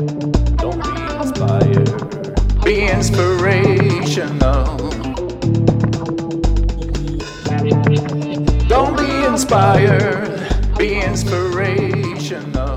Don't be inspired. Be inspirational. Don't be inspired. Be inspirational.